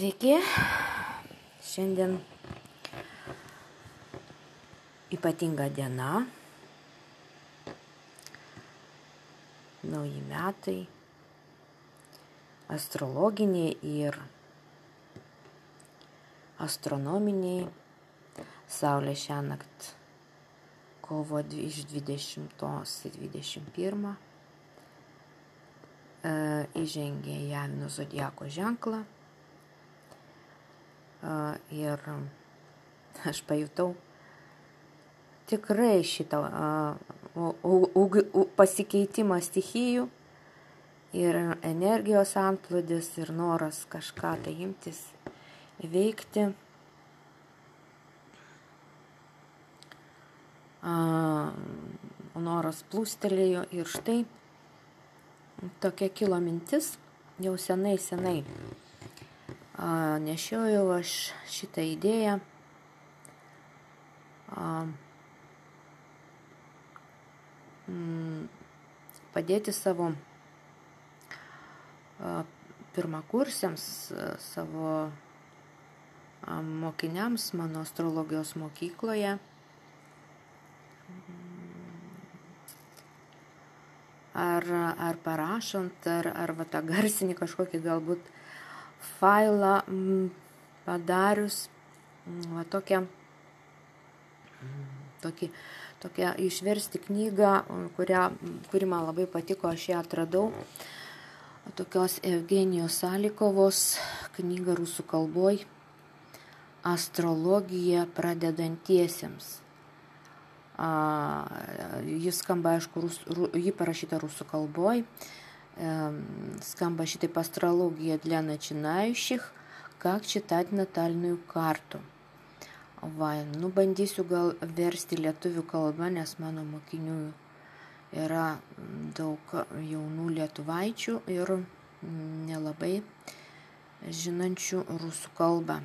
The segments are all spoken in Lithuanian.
Sveiki. Šiandien ypatinga diena. Nauji metai. Astrologiniai ir astronominiai. Saulė šią naktį kovo iš 20 į 21 įžengė į Avino zodiako ženklą ir aš pajutau tikrai šitą pasikeitimą stichijų ir energijos antplūdis ir noras kažką tai imtis veikti. Noras plūstelėjo ir štai tokia kilo mintis, jau senai, senai nešiojau aš šitą idėją. A, m, padėti savo pirmakursiams, savo mokiniams mano astrologijos mokykloje ar, ar parašant, ar, ar va tą garsinį kažkokį galbūt failą m, padarius, m, va tokią, tokį, tokią išversti knygą, kurią, kuri man labai patiko, aš ją atradau. Tokios Evgenijos Salikovos knyga rusų kalboj Astrologija pradedantiesiems. Jis skamba, aišku, rus, ru, jį parašyta rusų kalboj Скamba шитый астрология для начинающих, как читать натальную kарту. Va, nu bandysiu gal versti lietuvių kalbą, nes mano mokinių yra daug jaunų lietuvaičių ir nelabai žinančių rusų kalbą.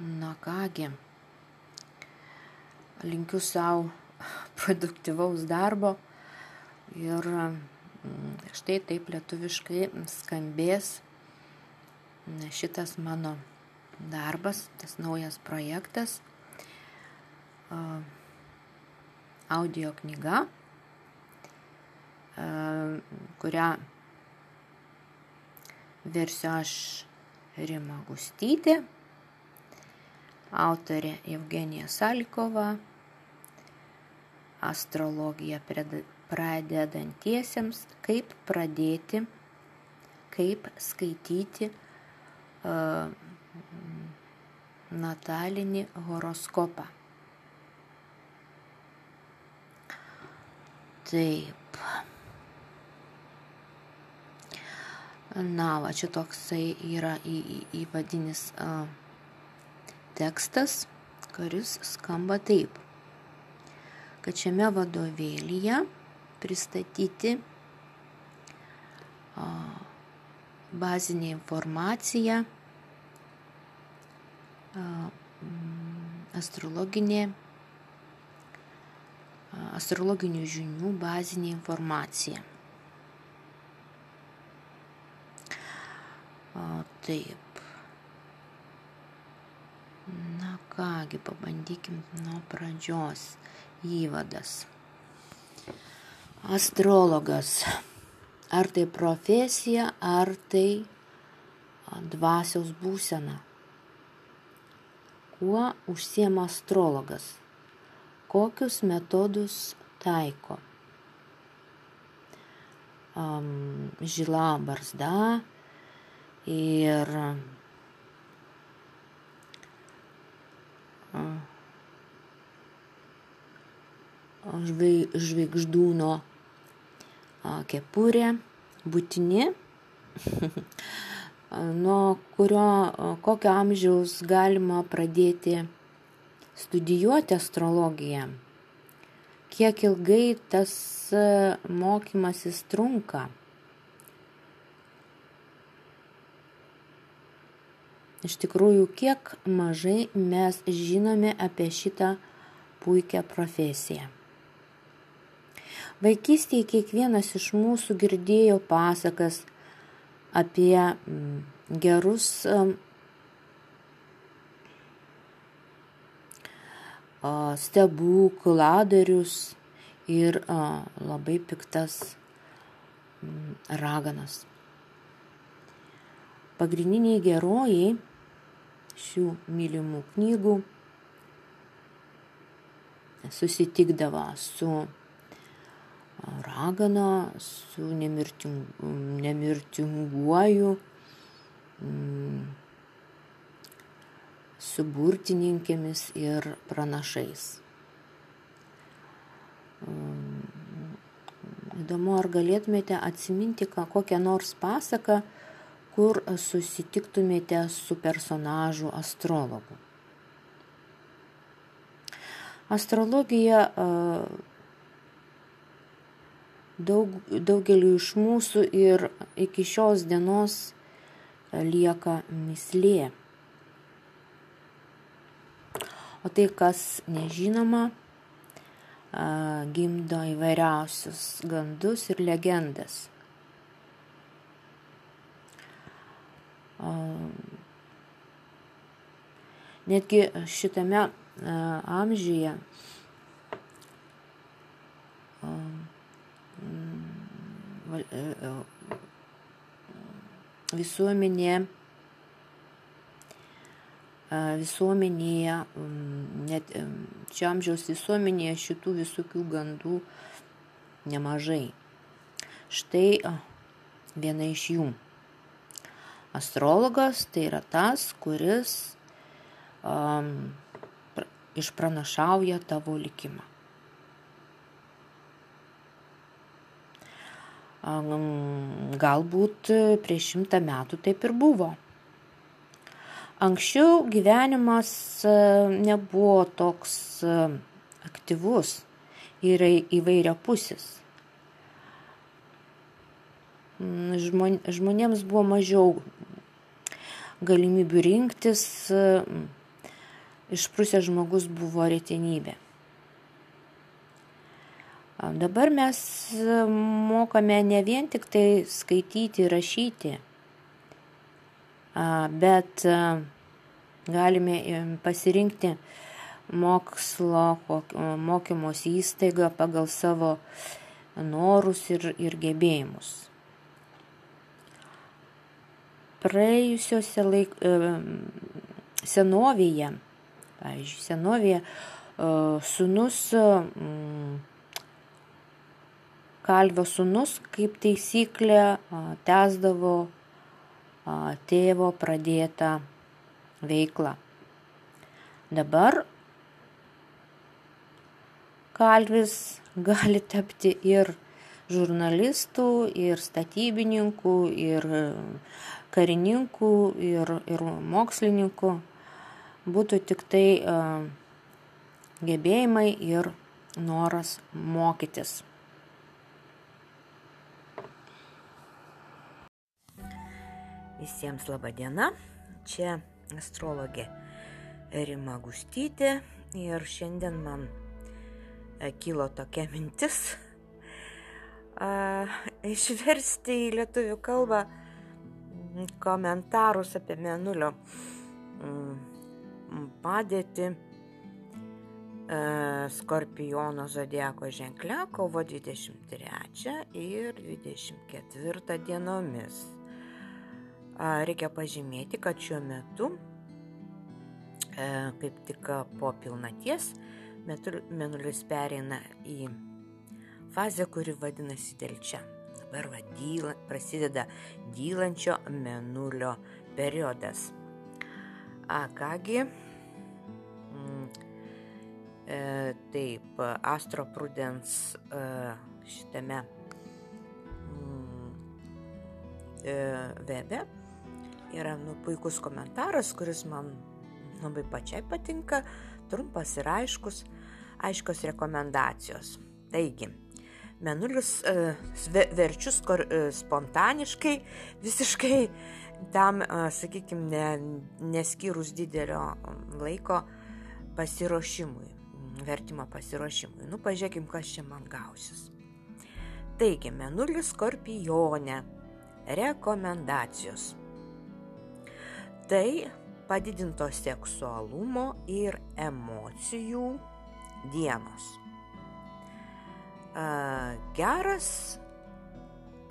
Na kągi linkiu savo produktyvaus darbo ir mm, štai taip lietuviškai skambės šitas mano darbas, tas naujas projektas, audio knyga, kurią versiu aš Rima Gustytė, autorė Evgenija Salikova, astrologija pradedantiesiems, kaip pradėti, kaip skaityti uh, natalinį horoskopą. Taip. Na, va, čia toksai yra į, į, įvadinis uh, tekstas, kuris skamba taip kad šiame vadovėlyje pristatyti bazinė informacija, astrologinė, astrologinių žinių bazinė informacija. Taip. Na kągi, pabandykim nuo pradžios įvadas. Astrologas. Ar tai profesija, ar tai dvasios būsena. Kuo užsiema astrologas? Kokius metodus taiko? Um, žila barzda ir žvaigždūno kepurė būtini, nuo kurio, kokio amžiaus galima pradėti studijuoti astrologiją, kiek ilgai tas mokymasis trunka. Iš tikrųjų, kiek mažai mes žinome apie šitą puikią profesiją. Vaikystėje kiekvienas iš mūsų girdėjo pasakas apie mm, gerus stebukladarius ir labai piktas mm, raganas. Pagrindiniai herojai šių mylimų knygų susitikdavo su ragana, su nemirtingu, nemirtinguoju, mm, su burtininkėmis ir pranašais. Mm, įdomu, ar galėtumėte atsiminti kokią nors pasaką, kur susitiktumėte su personažu astrologu. Astrologija daug, daugeliu iš mūsų ir iki šios dienos lieka mislė. O tai, kas nežinoma, gimdo įvairiausius gandus ir legendas. Netgi šitame amžiuje visuomenė visuomenėje, net čia amžiaus visuomenėje šitų visokių gandų nemažai. Štai viena iš jų. Astrologas tai yra tas, kuris um, išpranašauja tavo likimą. Galbūt prieš šimtą metų taip ir buvo. Anksčiau gyvenimas nebuvo toks aktyvus ir įvairiapusis. Žmon, žmonėms buvo mažiau galimybių rinktis, išprusęs žmogus buvo retenybė. Dabar mes mokame ne vien tik tai skaityti, rašyti, bet galime pasirinkti mokslo, mokymos įstaigą pagal savo norus ir, ir gebėjimus. Praėjusiuose laik, senovėje, pavyzdžiui, senovėje sunus, kalvio sunus, kaip taisyklė, tesdavo tėvo pradėtą veiklą. Dabar kalvis gali tapti ir žurnalistų, ir statybininkų, ir karininkų ir, ir mokslininkų būtų tik tai gebėjimai ir noras mokytis. Visiems laba diena, čia astrologė Rima Gustytė ir šiandien man kilo tokia mintis uh, išversti į lietuvių kalbą komentarus apie Menulio mm, padėtį e, Skorpiono zodieko ženkle kovo 23 ir 24 dienomis. Reikia pažymėti, kad šiuo metu, e, kaip tik po pilnaties, Menulis pereina į fazę, kuri vadinasi Delčia dabar va, dyla, prasideda dylančio menulio periodas. A kągi, mm, e, taip, Astro Prudence e, šitame mm, e, webe yra nu, puikus komentaras, kuris man labai pačiai patinka, trumpas ir aiškus, aiškios rekomendacijos. Taigi, Menulius e, verčiu e, spontaniškai, visiškai tam, e, sakykime, ne, neskyrus didelio laiko pasiruošimui, vertimo pasiruošimui. Nu, pažiūrėkim, kas čia man gausis. Taigi, menulis skorpionė. rekomendacijos. Tai padidinto seksualumo ir emocijų dienos. Geras,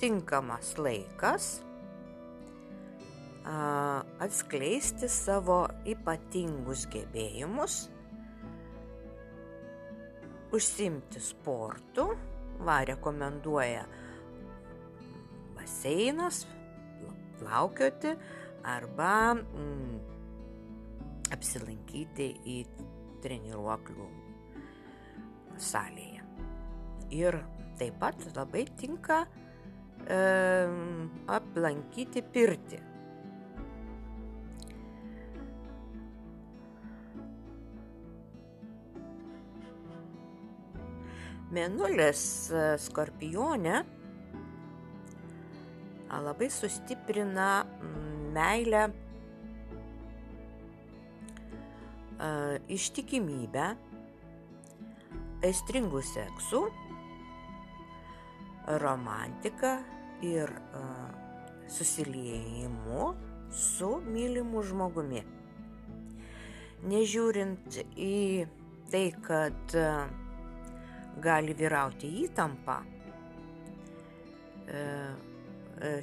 tinkamas laikas atskleisti savo ypatingus gebėjimus, užsimti sportu, va rekomenduoja baseinas, plaukioti arba mm, apsilankyti į treniruoklių salėje. Ir taip pat labai tinka e, aplankyti pirtį. Mėnulis e, skorpione labai sustiprina meilę ištikimybę, aistringų seksų, romantiką ir susiliejimu su mylimu žmogumi. Nežiūrint į tai, kad gali vyrauti įtampa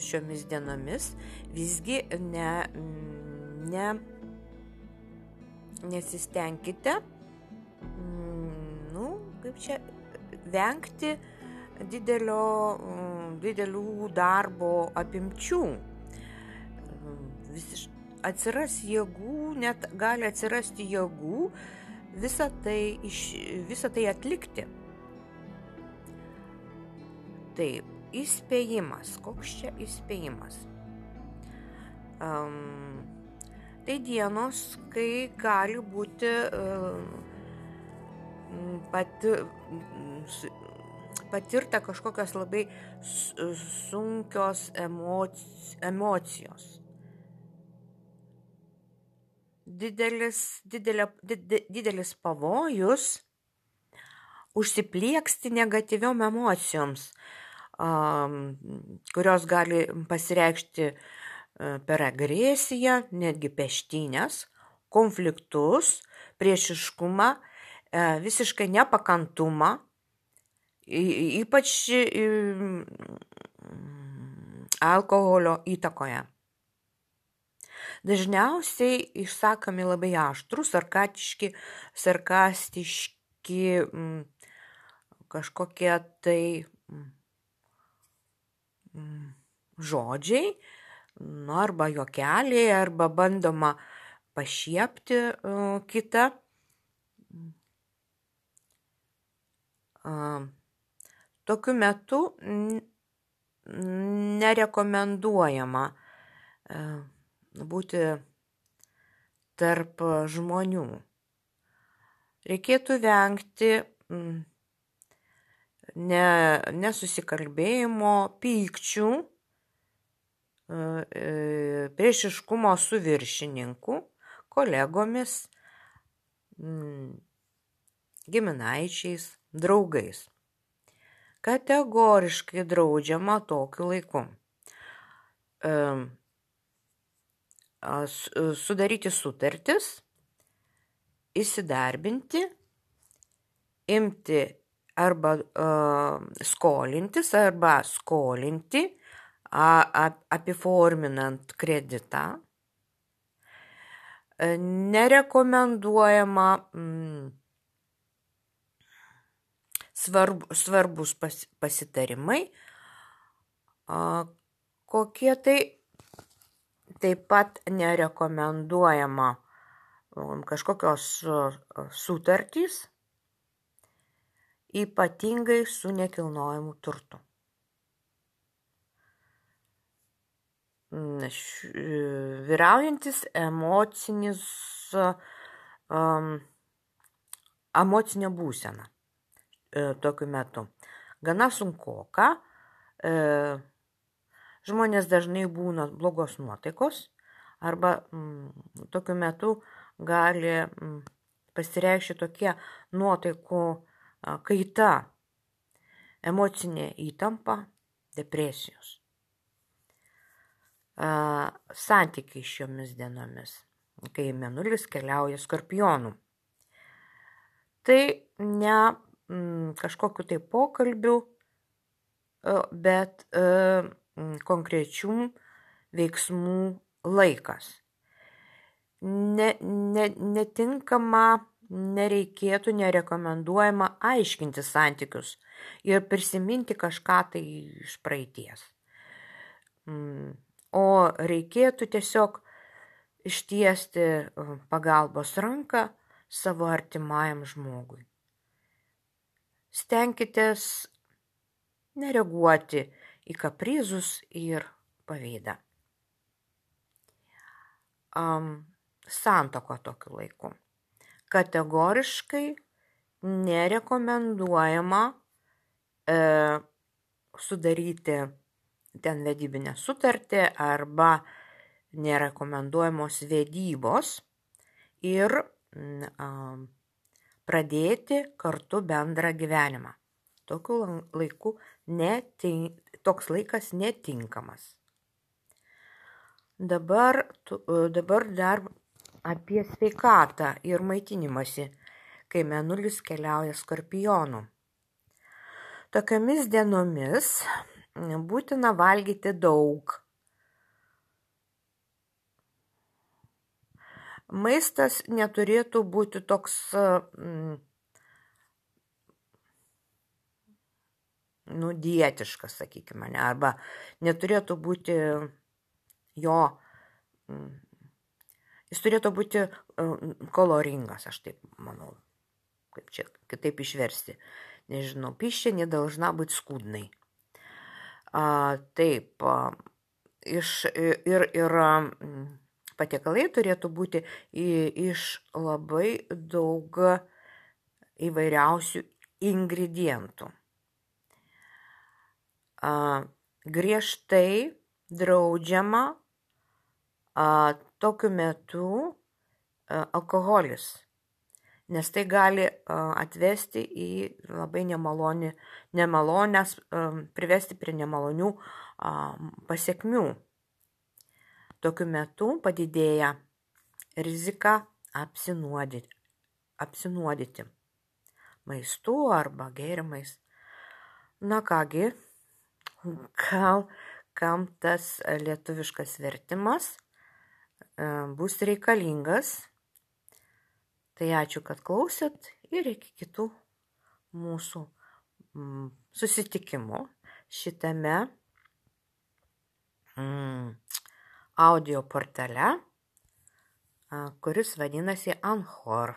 šiomis dienomis, visgi ne, ne nesistengkite, mm, nu, kaip čia, vengti didelio, mm, didelių darbo apimčių. Vis, atsiras jėgų, net gali atsirasti jėgų visą tai, iš, visą tai atlikti. Taip, įspėjimas. Koks čia įspėjimas? Um, Tai dienos, kai gali būti pati, patirta kažkokios labai sunkios emocijos. Didelis, didelė, didelis pavojus užsiplieksti negatyviom emocijoms, kurios gali pasireikšti E, per agresiją, netgi peštynės, konfliktus, priešiškumą, e, visiškai nepakantumą, ypač alkoholio įtakoje. Dažniausiai išsakomi labai aštrus, sarkatiški, sarkastiški kažkokie tai žodžiai, nu, arba juokeliai, arba bandoma pašiepti uh, kitą. Uh, tokiu metu nerekomenduojama uh, būti tarp žmonių. Reikėtų vengti ne, nesusikalbėjimo, pykčių, E, priešiškumo su viršininku, kolegomis, giminaičiais, draugais. Kategoriškai draudžiama tokiu laiku. E, sudaryti sutartis, įsidarbinti, imti arba skolintis arba skolinti apiforminant kreditą. E, nerekomenduojama mm, svarb, svarbus pas, pasitarimai, kokie tai taip pat nerekomenduojama mm, kažkokios sutartys, ypatingai su nekilnojimu turtu. vyraujantis emocinis, um, emocinė būsena e, tokiu metu. Gana sunkoka, e, žmonės dažnai būna blogos nuotaikos arba mm, tokiu metu gali mm, pasireikšti tokie nuotaikų kaita, emocinė įtampa, depresijos. santykiai šiomis dienomis, kai Menulis keliauja skorpionų. Tai ne mm, kažkokiu tai pokalbiu, bet e, konkrečių veiksmų laikas. Ne, ne, netinkama, nereikėtų, nerekomenduojama aiškinti santykius ir prisiminti kažką tai iš praeities. Mm, o reikėtų tiesiog ištiesti uh, pagalbos ranką savo artimajam žmogui. Stenkitės nereaguoti į kaprizus ir pavydą. Um, santoko tokiu laiku. Kategoriškai nerekomenduojama e, sudaryti ten vedybinę sutartį arba nerekomenduojamos vedybos ir a, pradėti kartu bendrą gyvenimą. Tokiu laiku netink, toks laikas netinkamas. Dabar, tu, dabar dar apie sveikatą ir maitinimąsi, kai menulis keliauja skorpionu. Tokiamis dienomis būtina valgyti daug. Maistas neturėtų būti toks mm, nu, dietiškas, sakykime, ne, arba neturėtų būti jo, mm, jis turėtų būti koloringas, aš taip manau, kaip čia kitaip išversti. Nežinau, piščia nedažna būti skudnai. A, taip, a, iš, ir, ir patiekalai turėtų būti iš labai daug įvairiausių ingredientų. A, griežtai draudžiama a, tokiu metu a, alkoholis nes tai gali atvesti į labai nemalonį, nemalonės, privesti prie nemalonių pasiekmių. Tokiu metu padidėja rizika apsinuodyti, apsinuodyti maistu arba gėrimais. Na kągi, gal kam tas lietuviškas vertimas bus reikalingas Tai ačiū, kad klausėt ir iki kitų mūsų mm, susitikimų šitame mm, audio portale, kuris vadinasi Anhor.